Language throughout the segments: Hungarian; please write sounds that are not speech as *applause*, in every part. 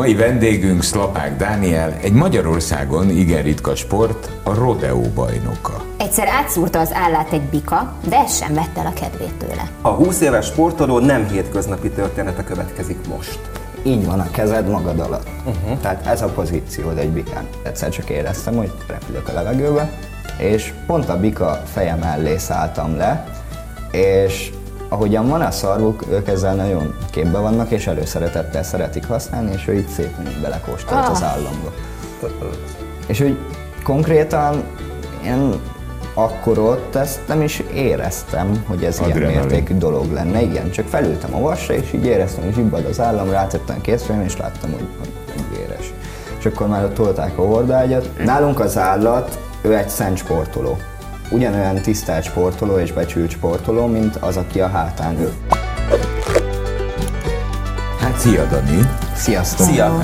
Mai vendégünk Szlapák Dániel, egy Magyarországon igen ritka sport, a rodeo bajnoka. Egyszer átszúrta az állát egy bika, de ez sem vette el a kedvét tőle. A 20 éves sportoló nem hétköznapi története következik most. így van a kezed magad alatt. Uh-huh. Tehát ez a pozíciód egy bikán. Egyszer csak éreztem, hogy repülök a levegőbe, és pont a bika feje mellé szálltam le, és ahogyan van a szarvuk, ők ezzel nagyon képbe vannak, és előszeretettel szeretik használni, és ő így szépen így belekóstolt Ah. az államba. És úgy konkrétan én akkor ott ezt nem is éreztem, hogy ez ilyen Adrenalin. mértékű dolog lenne. Igen, csak felültem a vasra, és így éreztem, hogy zsibbad az állam, rátettem a készfejem, és láttam, hogy, hogy, véres. És akkor már ott tolták a hordágyat. Nálunk az állat, ő egy szent sportoló. Ugyanolyan tisztelt sportoló és becsült sportoló, mint az, aki a hátán ül. Hát szia Dani! Sziasztok! Szia!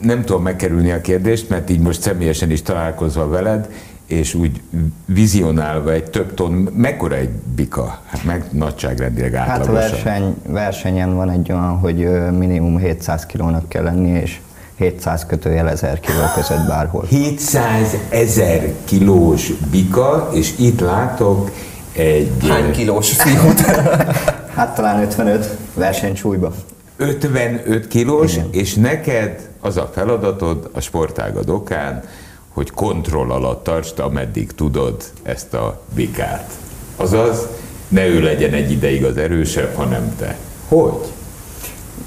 Nem tudom megkerülni a kérdést, mert így most személyesen is találkozva veled, és úgy vizionálva egy több ton, mekkora egy bika? Hát meg nagyságrendileg Hát a átlagosan. verseny, versenyen van egy olyan, hogy minimum 700 kilónak kell lenni, és 700 kötőjel 1000 kiló között bárhol. 700 ezer kilós bika, és itt látok egy Hány kilós *laughs* fiút? Hát talán 55 versenysúlyba. 55 kilós, Igen. és neked az a feladatod a sportágad okán, hogy kontroll alatt tartsd, ameddig tudod ezt a bikát. Azaz, ne ő legyen egy ideig az erősebb, hanem te. Hogy?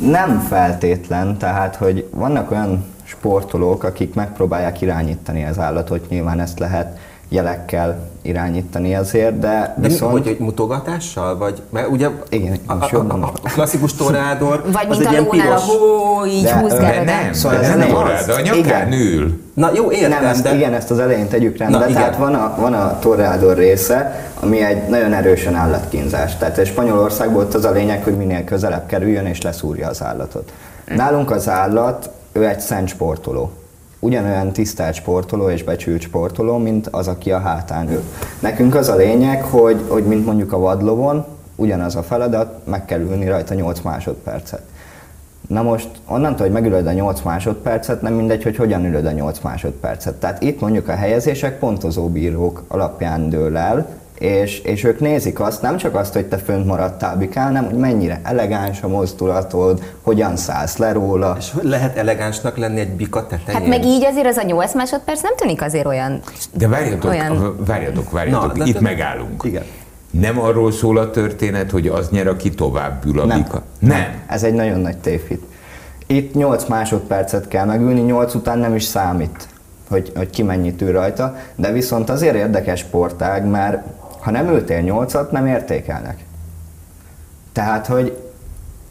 Nem feltétlen, tehát hogy vannak olyan sportolók, akik megpróbálják irányítani az állatot, nyilván ezt lehet jelekkel irányítani azért, de, De mi, viszont... hogy egy mutogatással? Vagy, mert ugye Igen, a, a, a, a klasszikus torádor *laughs* Vagy az mint egy a ilyen piros... hó, így De, nem, Szóval de ez nem az. de a nyakán ül. Na jó, értem, nem, ezt, de... igen, ezt az elején tegyük rendbe. Na, tehát van a, van a torrádor része, ami egy nagyon erősen állatkínzás. Tehát egy Spanyolországból ott az a lényeg, hogy minél közelebb kerüljön és leszúrja az állatot. Nálunk az állat, ő egy szent sportoló. Ugyanolyan tisztelt sportoló és becsült sportoló, mint az, aki a hátán ül. Nekünk az a lényeg, hogy, hogy mint mondjuk a vadlovon, ugyanaz a feladat, meg kell ülni rajta 8 másodpercet. Na most onnantól, hogy megülöd a 8 másodpercet, nem mindegy, hogy hogyan ülöd a 8 másodpercet. Tehát itt mondjuk a helyezések pontozóbírók alapján dől el, és, és ők nézik azt, nem csak azt, hogy te fönt maradtál bikán, hanem hogy mennyire elegáns a mozdulatod, hogyan szállsz le róla. És hogy lehet elegánsnak lenni egy bika tetején? Hát meg így azért az a 8 másodperc nem tűnik azért olyan... De várjatok, Olyan- várjatok, várjatok, Na, itt de- megállunk. Igen. Nem arról szól a történet, hogy az nyer, aki tovább ül a Nem. bika? Nem. Ez egy nagyon nagy tévhit. Itt 8 másodpercet kell megülni, 8 után nem is számít, hogy, hogy ki mennyit ül rajta, de viszont azért érdekes sportág, mert ha nem ültél 8-at, nem értékelnek. Tehát, hogy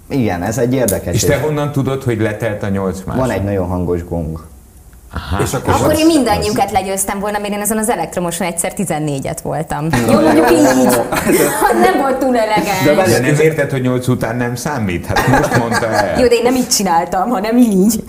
igen, ez egy érdekes. És te honnan tudod, hogy letelt a 8 másod? Van egy nagyon hangos gong. Aha. És akkor, Akkor az- én mindannyiunkat legyőztem volna, mert én ezen az elektromoson egyszer 14-et voltam. Jó, mondjuk így. Ha nem volt túl De elegáns. várj- De nem érted, hogy 8 után nem számít? Hát most mondta el. Jó, de én nem így csináltam, hanem így.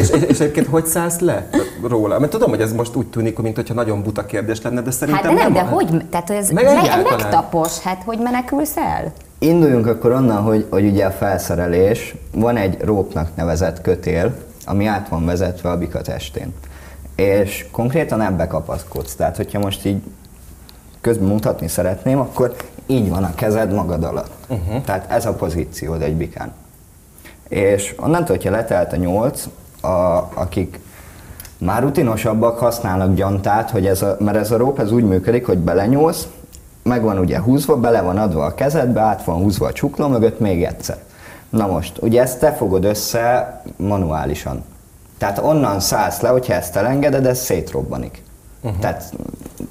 És, és, és egyébként hogy szállsz le róla? Mert tudom, hogy ez most úgy tűnik, mintha nagyon buta kérdés lenne, de Hát szerintem de nem, de az. hogy, tehát ez Meg me- megtapos, hát hogy menekülsz el? Induljunk akkor onnan, hogy, hogy ugye a felszerelés, van egy rópnak nevezett kötél, ami át van vezetve a bika testén. És konkrétan ebbe kapaszkodsz. Tehát, hogyha most így közben mutatni szeretném, akkor így van a kezed magad alatt. Uh-huh. Tehát ez a pozíciód egy bikán. És onnantól, hogyha letelt a nyolc, a, akik már rutinosabbak használnak gyantát, hogy ez a, mert ez a róp ez úgy működik, hogy belenyúlsz, meg van ugye húzva, bele van adva a kezedbe, át van húzva a csukló mögött még egyszer. Na most, ugye ezt te fogod össze manuálisan. Tehát onnan szállsz le, hogyha ezt elengeded, ez szétrobbanik. Uh-huh. Tehát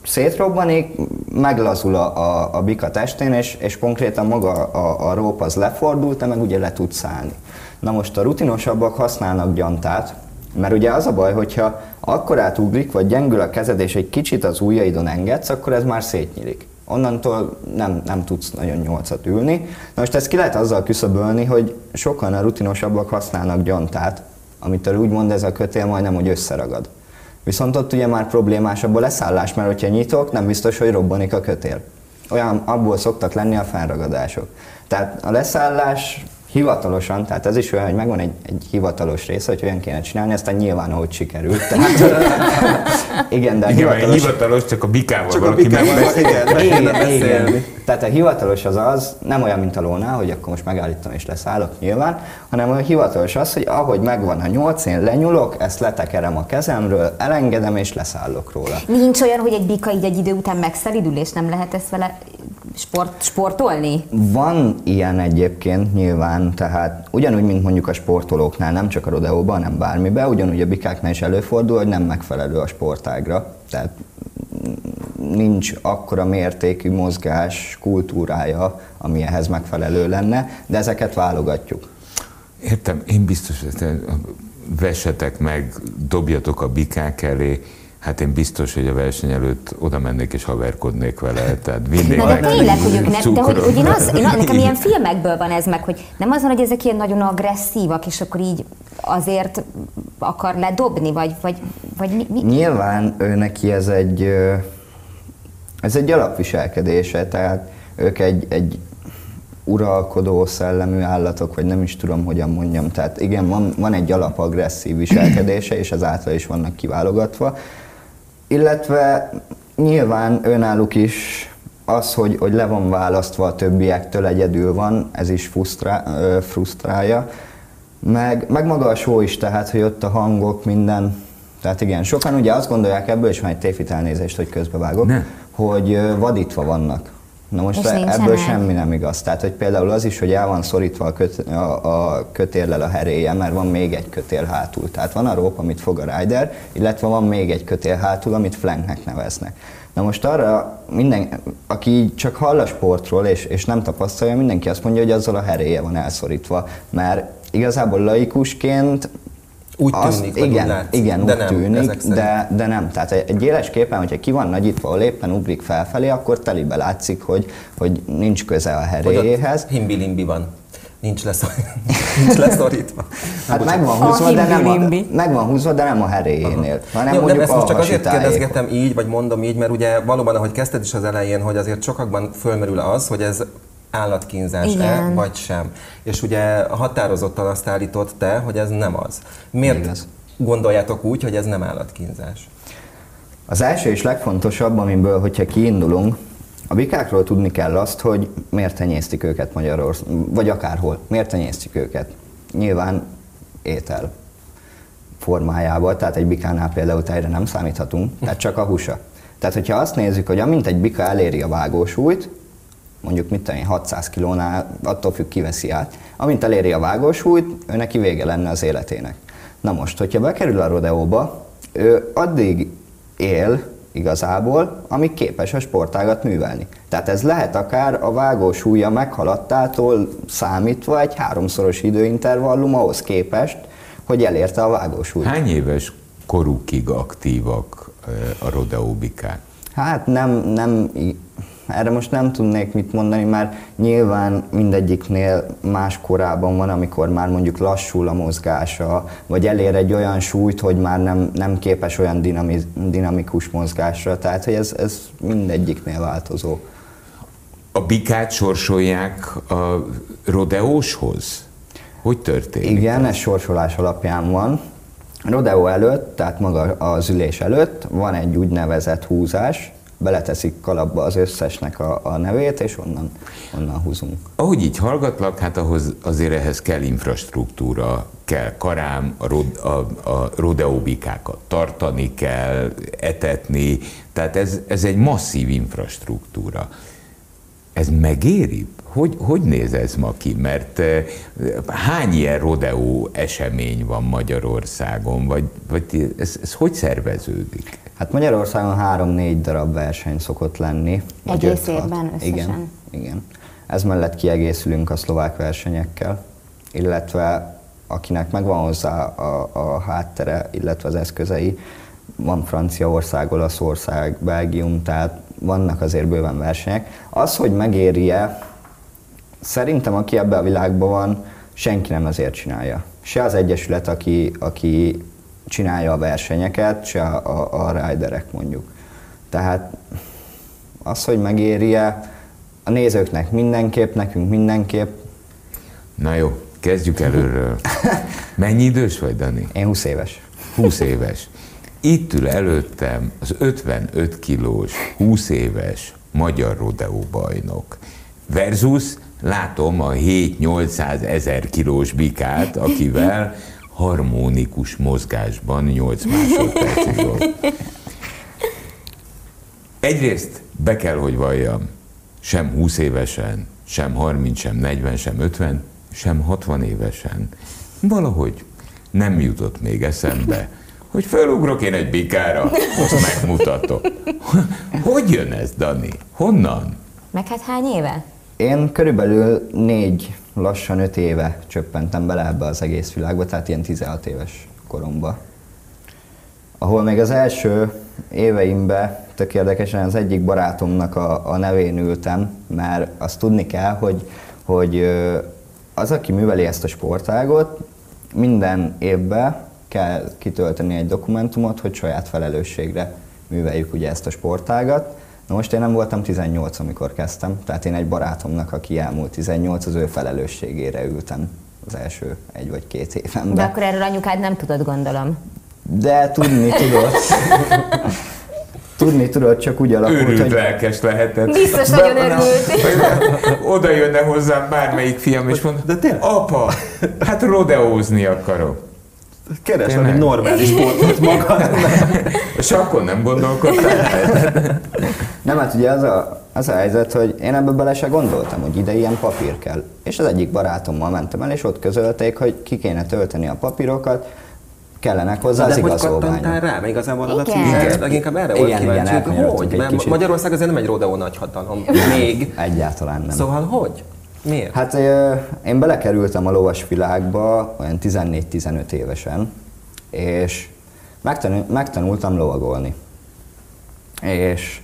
szétrobbanik, meglazul a, a, a bika testén, és, és konkrétan maga a, a róp az lefordul, te meg ugye le tudsz szállni. Na most a rutinosabbak használnak gyantát, mert ugye az a baj, hogyha akkor átugrik, vagy gyengül a kezed, és egy kicsit az ujjaidon engedsz, akkor ez már szétnyílik. Onnantól nem, nem tudsz nagyon nyolcat ülni. Na most ezt ki lehet azzal küszöbölni, hogy sokan a rutinosabbak használnak gyantát, amitől úgymond ez a kötél majdnem, hogy összeragad. Viszont ott ugye már problémásabb a leszállás, mert hogyha nyitok, nem biztos, hogy robbanik a kötél. Olyan abból szoktak lenni a fennragadások. Tehát a leszállás hivatalosan, tehát ez is olyan, hogy megvan egy, egy hivatalos része, hogy olyan kéne csinálni, aztán nyilván ahogy sikerült. Tehát, *laughs* igen, de a hivatalos... hivatalos csak a bikával Csak a valaki nem bikával, igen, Igen, igen. Tehát a hivatalos az az, nem olyan, mint a lónál, hogy akkor most megállítom és leszállok nyilván, hanem a hivatalos az, hogy ahogy megvan a nyolc, én lenyulok, ezt letekerem a kezemről, elengedem és leszállok róla. Nincs olyan, hogy egy bika így egy idő után megszelidül, és nem lehet ezt vele sport, sportolni? Van ilyen egyébként nyilván, tehát ugyanúgy, mint mondjuk a sportolóknál, nem csak a rodeóban, hanem bármiben, ugyanúgy a bikáknál is előfordul, hogy nem megfelelő a sportágra. Tehát nincs akkora mértékű mozgás kultúrája, ami ehhez megfelelő lenne, de ezeket válogatjuk. Értem, én biztos, hogy te vessetek meg, dobjatok a bikák elé, hát én biztos, hogy a verseny előtt oda mennék és haverkodnék vele, tehát vinnék Na de tényleg, hogy ők ne, de hogy, hogy én, az, én nekem *laughs* ilyen filmekből van ez meg, hogy nem azon, hogy ezek ilyen nagyon agresszívak, és akkor így azért akar ledobni, vagy, vagy, vagy mi, mi? Nyilván ő neki ez egy, ez egy alapviselkedése, tehát ők egy, egy uralkodó szellemű állatok, vagy nem is tudom, hogyan mondjam. Tehát igen, van, van egy alap agresszív viselkedése, és ezáltal is vannak kiválogatva. Illetve nyilván önálluk is az, hogy, hogy le van választva a többiektől, egyedül van, ez is frusztrá, frusztrálja. Meg, meg maga a show is, tehát, hogy ott a hangok, minden. Tehát igen, sokan ugye azt gondolják ebből, és van egy tévhit elnézést, hogy közbevágok, Ne. hogy vadítva vannak. Na most És e- ebből semmi nem igaz. Tehát, hogy például az is, hogy el van szorítva a, köt, a, a kötérlel a heréje, mert van még egy kötél hátul. Tehát van a rope, amit fog a rider, illetve van még egy kötél hátul, amit flanknek neveznek. Na most arra minden, aki csak hall a sportról és, és nem tapasztalja, mindenki azt mondja, hogy azzal a heréje van elszorítva. Mert igazából laikusként Úgy azt- tűnik, vagy igen, úgy látszik, igen, de úgy nem, tűnik, de, de nem. Tehát egy, éles képen, hogyha ki van nagyítva, ahol éppen ugrik felfelé, akkor telibe látszik, hogy, hogy nincs köze a heréjéhez. himbi-limbi van. Nincs, leszor... *laughs* Nincs leszorítva. Hát meg van, húzva, de nem a, meg van húzva, de nem a heréjénél, hanem Jó, nem, ezt a most csak azért kérdezgetem így, vagy mondom így, mert ugye valóban, ahogy kezdted is az elején, hogy azért sokakban fölmerül az, hogy ez állatkínzás-e, Igen. vagy sem. És ugye határozottan azt állított te, hogy ez nem az. Miért Igaz. gondoljátok úgy, hogy ez nem állatkínzás? Az első és legfontosabb, amiből, hogyha kiindulunk, a bikákról tudni kell azt, hogy miért tenyésztik őket Magyarországon, vagy akárhol, miért tenyésztik őket. Nyilván étel formájában, tehát egy bikánál például tejre nem számíthatunk, tehát csak a húsa. Tehát, hogyha azt nézzük, hogy amint egy bika eléri a vágósúlyt, mondjuk mit tudom én, 600 kilónál, attól függ, kiveszi át, amint eléri a vágósúlyt, ő neki vége lenne az életének. Na most, hogyha bekerül a rodeóba, ő addig él igazából, amíg képes a sportágat művelni. Tehát ez lehet akár a vágósúlya meghaladtától számítva egy háromszoros időintervallum ahhoz képest, hogy elérte a vágósúlyt. Hány éves korukig aktívak a rodeóbikák? Hát nem, nem, erre most nem tudnék mit mondani, mert nyilván mindegyiknél más korában van, amikor már mondjuk lassul a mozgása, vagy elér egy olyan súlyt, hogy már nem, nem képes olyan dinami, dinamikus mozgásra, tehát hogy ez, ez mindegyiknél változó. A bikát sorsolják a rodeóshoz? Hogy történik? Igen, ez sorsolás alapján van. Rodeo előtt, tehát maga az ülés előtt van egy úgynevezett húzás, beleteszik kalapba az összesnek a, a nevét, és onnan, onnan húzunk. Ahogy így hallgatlak, hát ahhoz azért ehhez kell infrastruktúra, kell karám, a, rod, a, a rodeóbikákat tartani kell, etetni, tehát ez, ez egy masszív infrastruktúra. Ez megéri? Hogy, hogy néz ez ma ki? Mert eh, hány ilyen rodeó esemény van Magyarországon, vagy, vagy ez, ez hogy szerveződik? Hát Magyarországon három-négy darab verseny szokott lenni. Egész évben összesen? Igen, igen. Ez mellett kiegészülünk a szlovák versenyekkel, illetve akinek megvan hozzá a, a háttere, illetve az eszközei, van Franciaország, Olaszország, Belgium, tehát vannak azért bőven versenyek. Az, hogy megéri-e, szerintem aki ebbe a világban van, senki nem ezért csinálja. Se az egyesület, aki, aki csinálja a versenyeket, se a, a, a riderek mondjuk. Tehát az, hogy megéri-e, a nézőknek mindenképp, nekünk mindenképp, Na jó, kezdjük előről. *laughs* Mennyi idős vagy, Dani? Én 20 éves. 20 éves. Itt ül előttem az 55 kilós, 20 éves magyar rodeó bajnok. Versus látom a 7-800 ezer kilós bikát, akivel harmonikus mozgásban 8 másodpercig volt. Egyrészt be kell, hogy valljam, sem 20 évesen, sem 30, sem 40, sem 50, sem 60 évesen. Valahogy nem jutott még eszembe, hogy felugrok én egy bikára, azt megmutatok. Hogy jön ez, Dani? Honnan? Meg hát hány éve? Én körülbelül négy, lassan öt éve csöppentem bele ebbe az egész világba, tehát ilyen 16 éves koromba. Ahol még az első éveimben tök érdekesen az egyik barátomnak a, a nevén ültem, mert azt tudni kell, hogy, hogy az, aki műveli ezt a sportágot, minden évben kell kitölteni egy dokumentumot, hogy saját felelősségre műveljük ugye ezt a sportágat. Na most én nem voltam 18, amikor kezdtem, tehát én egy barátomnak, aki elmúlt 18, az ő felelősségére ültem az első egy vagy két évemben. De akkor erről anyukád nem tudod, gondolom. De tudni tudod. tudni tudod, csak úgy alakult, Őrült hogy... lelkes lehetett. Biztos nagyon örült. *laughs* Oda jönne hozzám bármelyik fiam, és mond, De tényleg? apa, hát rodeózni akarok. Keres egy normális sportot magad. *laughs* És akkor nem gondolkodtál? Nem, hát ugye az a, az a helyzet, hogy én ebbe bele se gondoltam, hogy ide ilyen papír kell. És az egyik barátommal mentem el, és ott közölték, hogy ki kéne tölteni a papírokat, kellenek hozzá az De hogy igazolványok. kattantál rá? Még igazából az a címed. Leginkább erre volt Igen, kíváncsi, igen, hogy hogy? Mert. Magyarország azért nem egy rodeó nagyhatalom. Még. Egyáltalán nem. Szóval hogy? Miért? Hát én belekerültem a lovas világba olyan 14-15 évesen, és megtanul, megtanultam lovagolni. És,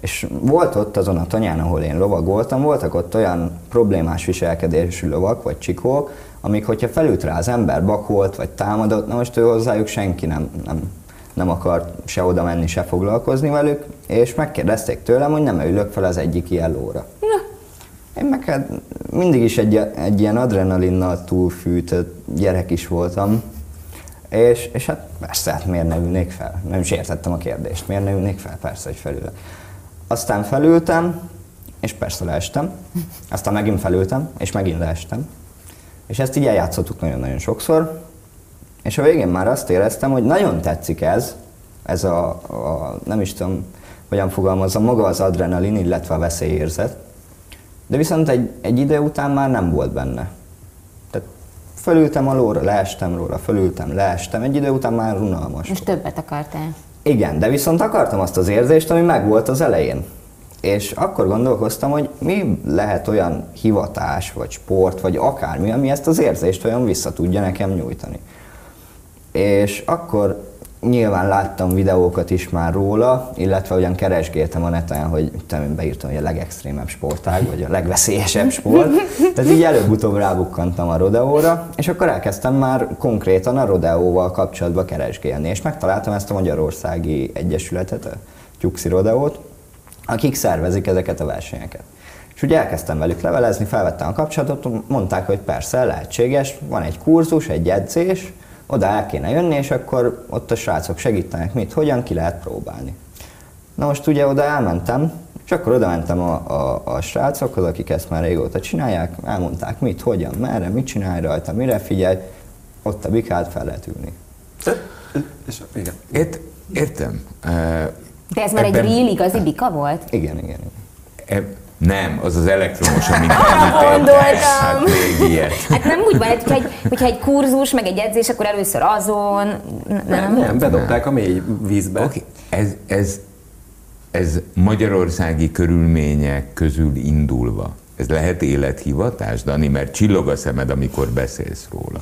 és volt ott azon a tanyán, ahol én lovagoltam, voltak ott olyan problémás viselkedésű lovak, vagy csikók, amik, hogyha felült rá az ember, bakolt, vagy támadott, na most ő hozzájuk senki nem, nem, nem akart se oda menni, se foglalkozni velük, és megkérdezték tőlem, hogy nem ülök fel az egyik ilyen lóra. Én meg hát mindig is egy, egy ilyen adrenalinnal túlfűtött gyerek is voltam, és, és hát persze, hát miért ne ülnék fel? Nem is értettem a kérdést, miért ne ülnék fel? Persze, hogy felülök. Aztán felültem, és persze leestem, aztán megint felültem, és megint leestem. És ezt így eljátszottuk nagyon-nagyon sokszor, és a végén már azt éreztem, hogy nagyon tetszik ez, ez a, a nem is tudom, hogyan fogalmazom, maga az adrenalin, illetve a veszélyérzet, de viszont egy, egy idő után már nem volt benne. Tehát fölültem a lóra, leestem róla, fölültem, leestem, egy idő után már unalmas. Most többet akartál. Igen, de viszont akartam azt az érzést, ami megvolt az elején. És akkor gondolkoztam, hogy mi lehet olyan hivatás, vagy sport, vagy akármi, ami ezt az érzést olyan vissza tudja nekem nyújtani. És akkor nyilván láttam videókat is már róla, illetve ugyan keresgéltem a neten, hogy tudom, beírtam, hogy a legextrémebb sportág, vagy a legveszélyesebb sport. Tehát így előbb-utóbb rábukkantam a rodeóra, és akkor elkezdtem már konkrétan a rodeóval kapcsolatban keresgélni, és megtaláltam ezt a Magyarországi Egyesületet, a Tyuxi Rodeót, akik szervezik ezeket a versenyeket. És ugye elkezdtem velük levelezni, felvettem a kapcsolatot, mondták, hogy persze, lehetséges, van egy kurzus, egy edzés, oda el kéne jönni, és akkor ott a srácok segítenek, mit, hogyan ki lehet próbálni. Na most ugye oda elmentem, és akkor oda mentem a, a, a srácokhoz, akik ezt már régóta csinálják, elmondták mit, hogyan, merre, mit csinálj rajta, mire figyelj, ott a bikát fel lehet ülni. És, igen. Ért, értem. De ez már egy Ebben- real igazi bika volt? Igen, igen, igen. e- nem, az az elektromos, amit *laughs* gondoltam. Hát még ilyet. Hát nem úgy van, hogy hogyha egy, hogyha egy kurzus, meg egy edzés, akkor először azon, Nem, nem? nem, bedobták a mély vízbe. Oké, ez, ez, ez magyarországi körülmények közül indulva. Ez lehet élethivatás, Dani, mert csillog a szemed, amikor beszélsz róla.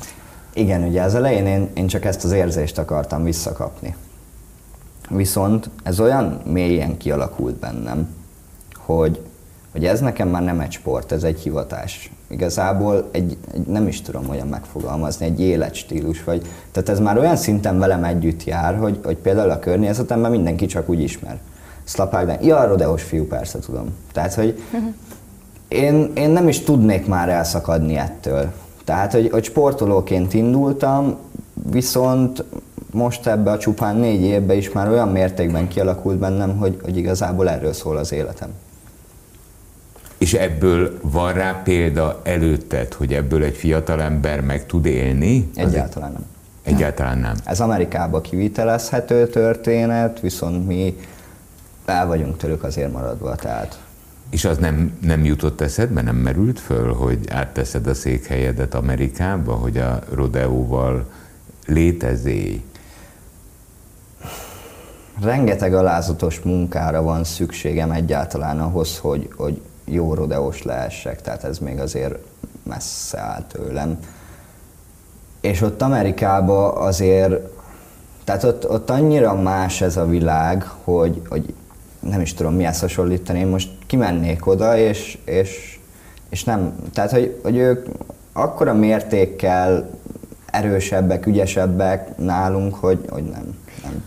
Igen, ugye az elején én, én csak ezt az érzést akartam visszakapni. Viszont ez olyan mélyen kialakult bennem, hogy, hogy ez nekem már nem egy sport, ez egy hivatás. Igazából egy, egy nem is tudom olyan megfogalmazni, egy életstílus. Vagy, tehát ez már olyan szinten velem együtt jár, hogy, hogy például a környezetemben mindenki csak úgy ismer. Szlapák, de ja, a rodeós fiú, persze tudom. Tehát, hogy én, én nem is tudnék már elszakadni ettől. Tehát, hogy, hogy sportolóként indultam, viszont most ebbe a csupán négy évben is már olyan mértékben kialakult bennem, hogy, hogy igazából erről szól az életem. És ebből van rá példa előtted, hogy ebből egy fiatalember meg tud élni? Egyáltalán nem. Egyáltalán nem. Ez Amerikába kivitelezhető történet, viszont mi el vagyunk tőlük azért maradva, tehát És az nem, nem jutott eszedbe, nem merült föl, hogy átteszed a székhelyedet Amerikába, hogy a rodeóval létezél? rengeteg alázatos munkára van szükségem egyáltalán ahhoz, hogy, hogy jó rodeós lehessek, tehát ez még azért messze áll tőlem. És ott Amerikában azért, tehát ott, ott annyira más ez a világ, hogy, hogy nem is tudom mihez hasonlítani, én most kimennék oda, és, és, és nem, tehát hogy, hogy ők akkora mértékkel erősebbek, ügyesebbek nálunk, hogy, hogy nem, nem.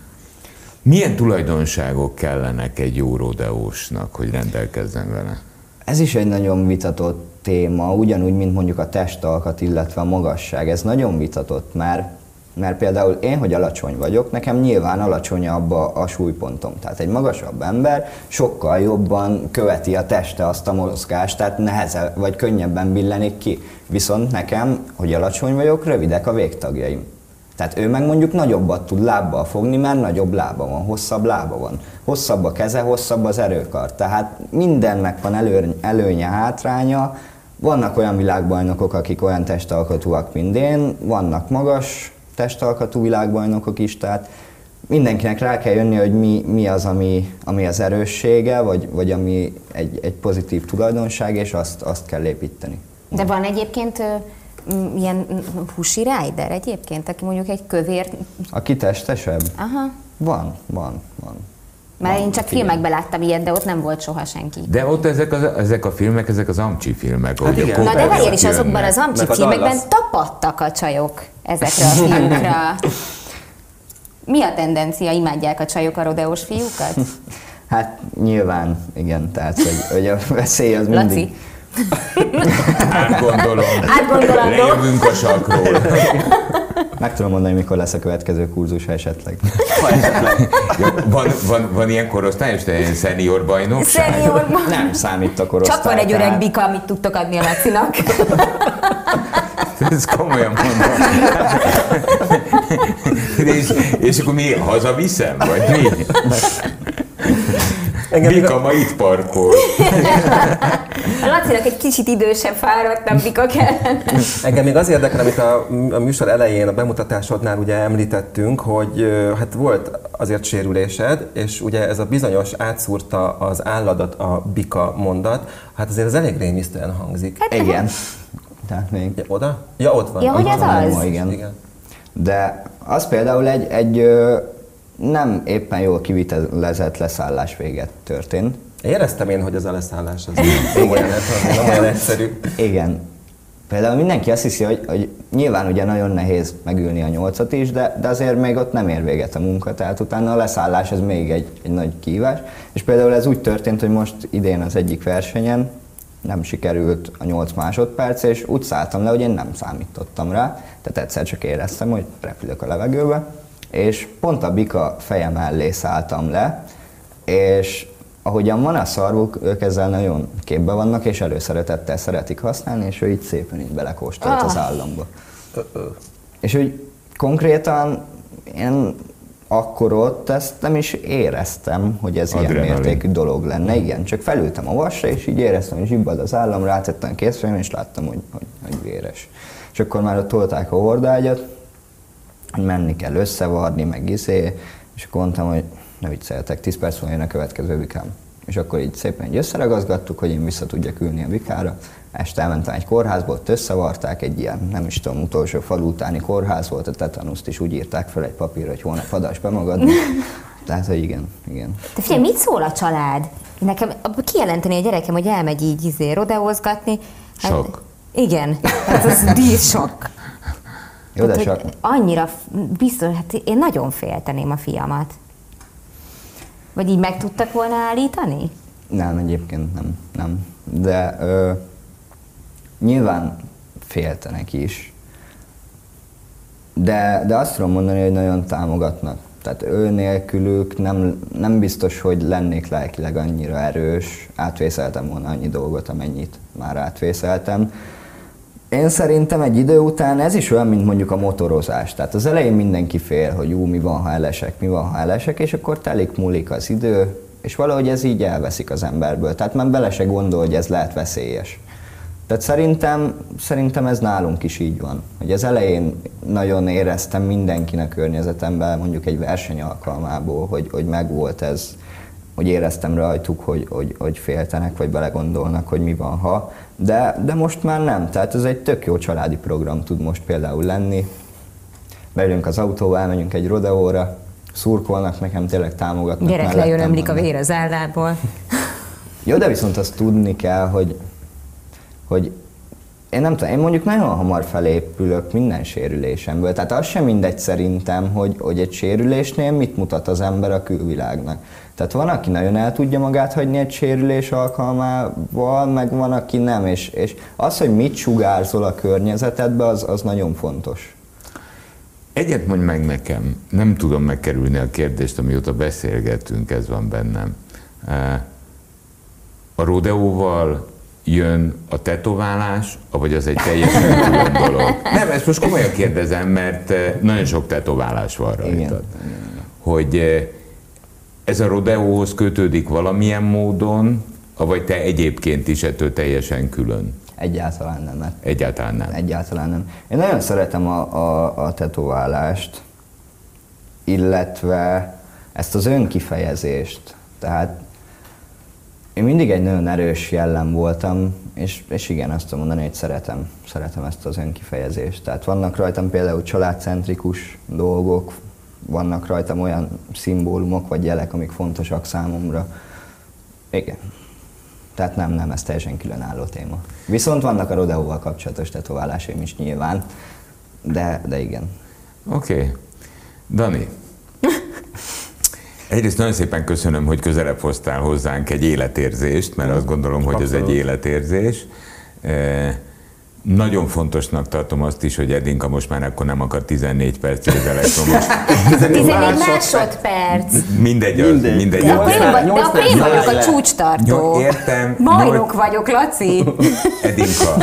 Milyen tulajdonságok kellenek egy jó rodeósnak, hogy rendelkezzen vele? Ez is egy nagyon vitatott téma, ugyanúgy, mint mondjuk a testalkat, illetve a magasság. Ez nagyon vitatott, mert, mert például én, hogy alacsony vagyok, nekem nyilván alacsonyabb a, a súlypontom. Tehát egy magasabb ember sokkal jobban követi a teste azt a mozgást, tehát nehezebb, vagy könnyebben billenik ki. Viszont nekem, hogy alacsony vagyok, rövidek a végtagjaim. Tehát ő meg mondjuk nagyobbat tud lábbal fogni, mert nagyobb lába van, hosszabb lába van. Hosszabb a keze, hosszabb az erőkar. Tehát mindennek van elő, előnye, hátránya. Vannak olyan világbajnokok, akik olyan testalkatúak, mint én, vannak magas testalkatú világbajnokok is, tehát mindenkinek rá kell jönni, hogy mi, mi az, ami, ami az erőssége, vagy, vagy ami egy, egy pozitív tulajdonság, és azt, azt kell építeni. De van egyébként ilyen pusi rider egyébként, aki mondjuk egy kövér... Aki testesebb? Aha. Van, van, van. Mert Van, én csak figyelj. filmekben láttam ilyet, de ott nem volt soha senki. De ott ezek, az, ezek a filmek, ezek az amcsi filmek. ahogy igen. Na de várjál is, azokban az amcsi Meg filmekben Dallas. tapadtak a csajok ezekre a fiúkra. *laughs* Mi a tendencia? Imádják a csajok a rodeós fiúkat? *laughs* Hát nyilván, igen, tehát hogy, hogy a veszély az mindig... Laci? Átgondolom. Átgondolandó. Lejövünk a sakról. Meg tudom mondani, mikor lesz a következő kurzus, ha esetleg. Jó, van, van, van ilyen korosztályos, te ilyen szenior bajnokság? Szenior Nem számít a korosztály. Csak van egy öreg bika, amit tudtok adni a Lacinak. Ez komolyan mondom. és, és akkor mi, hazaviszem, vagy mi? Engem Bika ma itt parkol. A *laughs* Lacinak egy kicsit idősebb, fáradtabb bika kellene. Engem még az érdekel, amit a, a műsor elején, a bemutatásodnál ugye említettünk, hogy hát volt azért sérülésed, és ugye ez a bizonyos átszúrta az álladat a bika mondat, hát azért ez elég rémisztően hangzik. Hát, Igen. Tehát még... Ja, oda? Ja, ott van. Ja, hogy ez az? Ma, igen. Igen. De az például egy, egy nem éppen jól kivitelezett leszállás véget történt. Éreztem én, hogy ez a leszállás az nem olyan, nem olyan egyszerű. Igen. Például mindenki azt hiszi, hogy, hogy nyilván ugye nagyon nehéz megülni a nyolcat is, de, de azért még ott nem ér véget a munka, tehát utána a leszállás az még egy, egy nagy kívás. És például ez úgy történt, hogy most idén az egyik versenyen nem sikerült a 8 másodperc, és úgy szálltam le, hogy én nem számítottam rá, tehát egyszer csak éreztem, hogy repülök a levegőbe, és pont a bika feje mellé szálltam le, és ahogyan van a szarvuk, ők ezzel nagyon képbe vannak, és előszeretettel szeretik használni, és ő így szépen így belekóstolt az államba. És úgy konkrétan én akkor ott ezt nem is éreztem, hogy ez ilyen Adrenalin. mértékű dolog lenne. Igen, csak felültem a vasra, és így éreztem, hogy zsibbad az állam, rátettem a készfejem, és láttam, hogy, hogy, hogy véres. És akkor már ott tolták a hordágyat, hogy menni kell összevarni, meg izé, és akkor mondtam, hogy ne vicceljetek, 10 perc múlva jön a következő vikám. És akkor így szépen így összeragazgattuk, hogy én vissza tudjak ülni a vikára. Este elmentem egy kórházba, ott összevarták egy ilyen, nem is tudom, utolsó falu utáni kórház volt, a tetanuszt is úgy írták fel egy papírra, hogy holnap adás bemagadni. *laughs* Tehát, hogy igen, igen. De figyelj, mit szól a család? Nekem kijelenteni a gyerekem, hogy elmegy így izé, rodeózgatni. Sok. Igen, hát az dísz sok. Jó, de csak, annyira biztos, hát én nagyon félteném a fiamat. Vagy így meg tudtak volna állítani? Nem, egyébként nem, nem. De ö, nyilván féltenek is. De, de azt tudom mondani, hogy nagyon támogatnak. Tehát ő nélkülük nem, nem biztos, hogy lennék lelkileg annyira erős, átvészeltem volna annyi dolgot, amennyit már átvészeltem. Én szerintem egy idő után ez is olyan, mint mondjuk a motorozás. Tehát az elején mindenki fél, hogy ú, mi van, ha elesek, mi van, ha elesek, és akkor telik, múlik az idő, és valahogy ez így elveszik az emberből. Tehát már bele se gondol, hogy ez lehet veszélyes. Tehát szerintem, szerintem ez nálunk is így van. Hogy az elején nagyon éreztem mindenkinek környezetemben, mondjuk egy verseny alkalmából, hogy, hogy megvolt ez, hogy éreztem rajtuk, hogy, hogy, hogy féltenek, vagy belegondolnak, hogy mi van, ha. De, de most már nem. Tehát ez egy tök jó családi program tud most például lenni. Beülünk az autóval, elmegyünk egy rodeóra, szurkolnak nekem, tényleg támogatnak. Gyerek lejön, ömlik a vér az állából. Jó, de viszont azt tudni kell, hogy, hogy én nem tudom, én mondjuk nagyon hamar felépülök minden sérülésemből. Tehát az sem mindegy szerintem, hogy, hogy egy sérülésnél mit mutat az ember a külvilágnak. Tehát van, aki nagyon el tudja magát hagyni egy sérülés alkalmával, meg van, aki nem. És, és az, hogy mit sugárzol a környezetedbe, az, az nagyon fontos. Egyet mondj meg nekem, nem tudom megkerülni a kérdést, amióta beszélgetünk, ez van bennem. A rodeóval jön a tetoválás, vagy az egy teljesen *laughs* külön dolog? Nem, ezt most komolyan kérdezem, mert nagyon sok tetoválás van rajtad. Igen. Hogy ez a rodeóhoz kötődik valamilyen módon, vagy te egyébként is ettől teljesen külön? Egyáltalán nem. Mert Egyáltalán nem. Egyáltalán nem. Én nagyon szeretem a, a, a tetoválást, illetve ezt az önkifejezést. Tehát én mindig egy nagyon erős jellem voltam, és, és igen, azt tudom mondani, hogy szeretem, szeretem ezt az önkifejezést. Tehát vannak rajtam például családcentrikus dolgok, vannak rajtam olyan szimbólumok vagy jelek, amik fontosak számomra. Igen. Tehát nem, nem, ez teljesen különálló téma. Viszont vannak a rodeóval kapcsolatos tetoválásaim is nyilván, de, de igen. Oké. Okay. Dani, Egyrészt nagyon szépen köszönöm, hogy közelebb hoztál hozzánk egy életérzést, mert azt gondolom, hogy ez egy életérzés. Nagyon fontosnak tartom azt is, hogy Edinka most már akkor nem akar 14 perc az elektromos. *laughs* 14 másodperc. Mindegy, az, mindegy. mindegy. De akkor én, vagy, de akkor én vagyok a csúcstartó. Értem. Bajnok vagyok, Laci. *laughs* Edinka,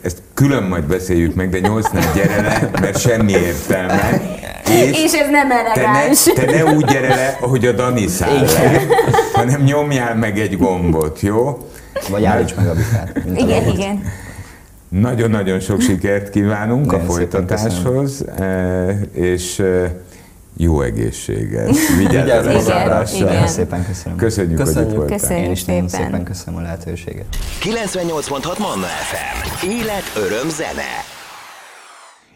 ezt külön majd beszéljük meg, de nyolcnál gyere le, mert semmi értelme. És, és ez nem elegáns. Te ne, te ne úgy gyere le, ahogy a Dani száll le, hanem nyomjál meg egy gombot, jó? Vagy állíts meg a bikát. Igen, igen. Nagyon-nagyon sok *laughs* sikert kívánunk a folytatáshoz, eh, és eh, jó egészséget. *laughs* Vigyázz a szépen köszönöm. Köszönjük, köszönjük, hogy itt voltál. Köszönjük Én is nagyon szépen köszönöm a lehetőséget. 98.6 Manna FM. Élet, öröm, zene.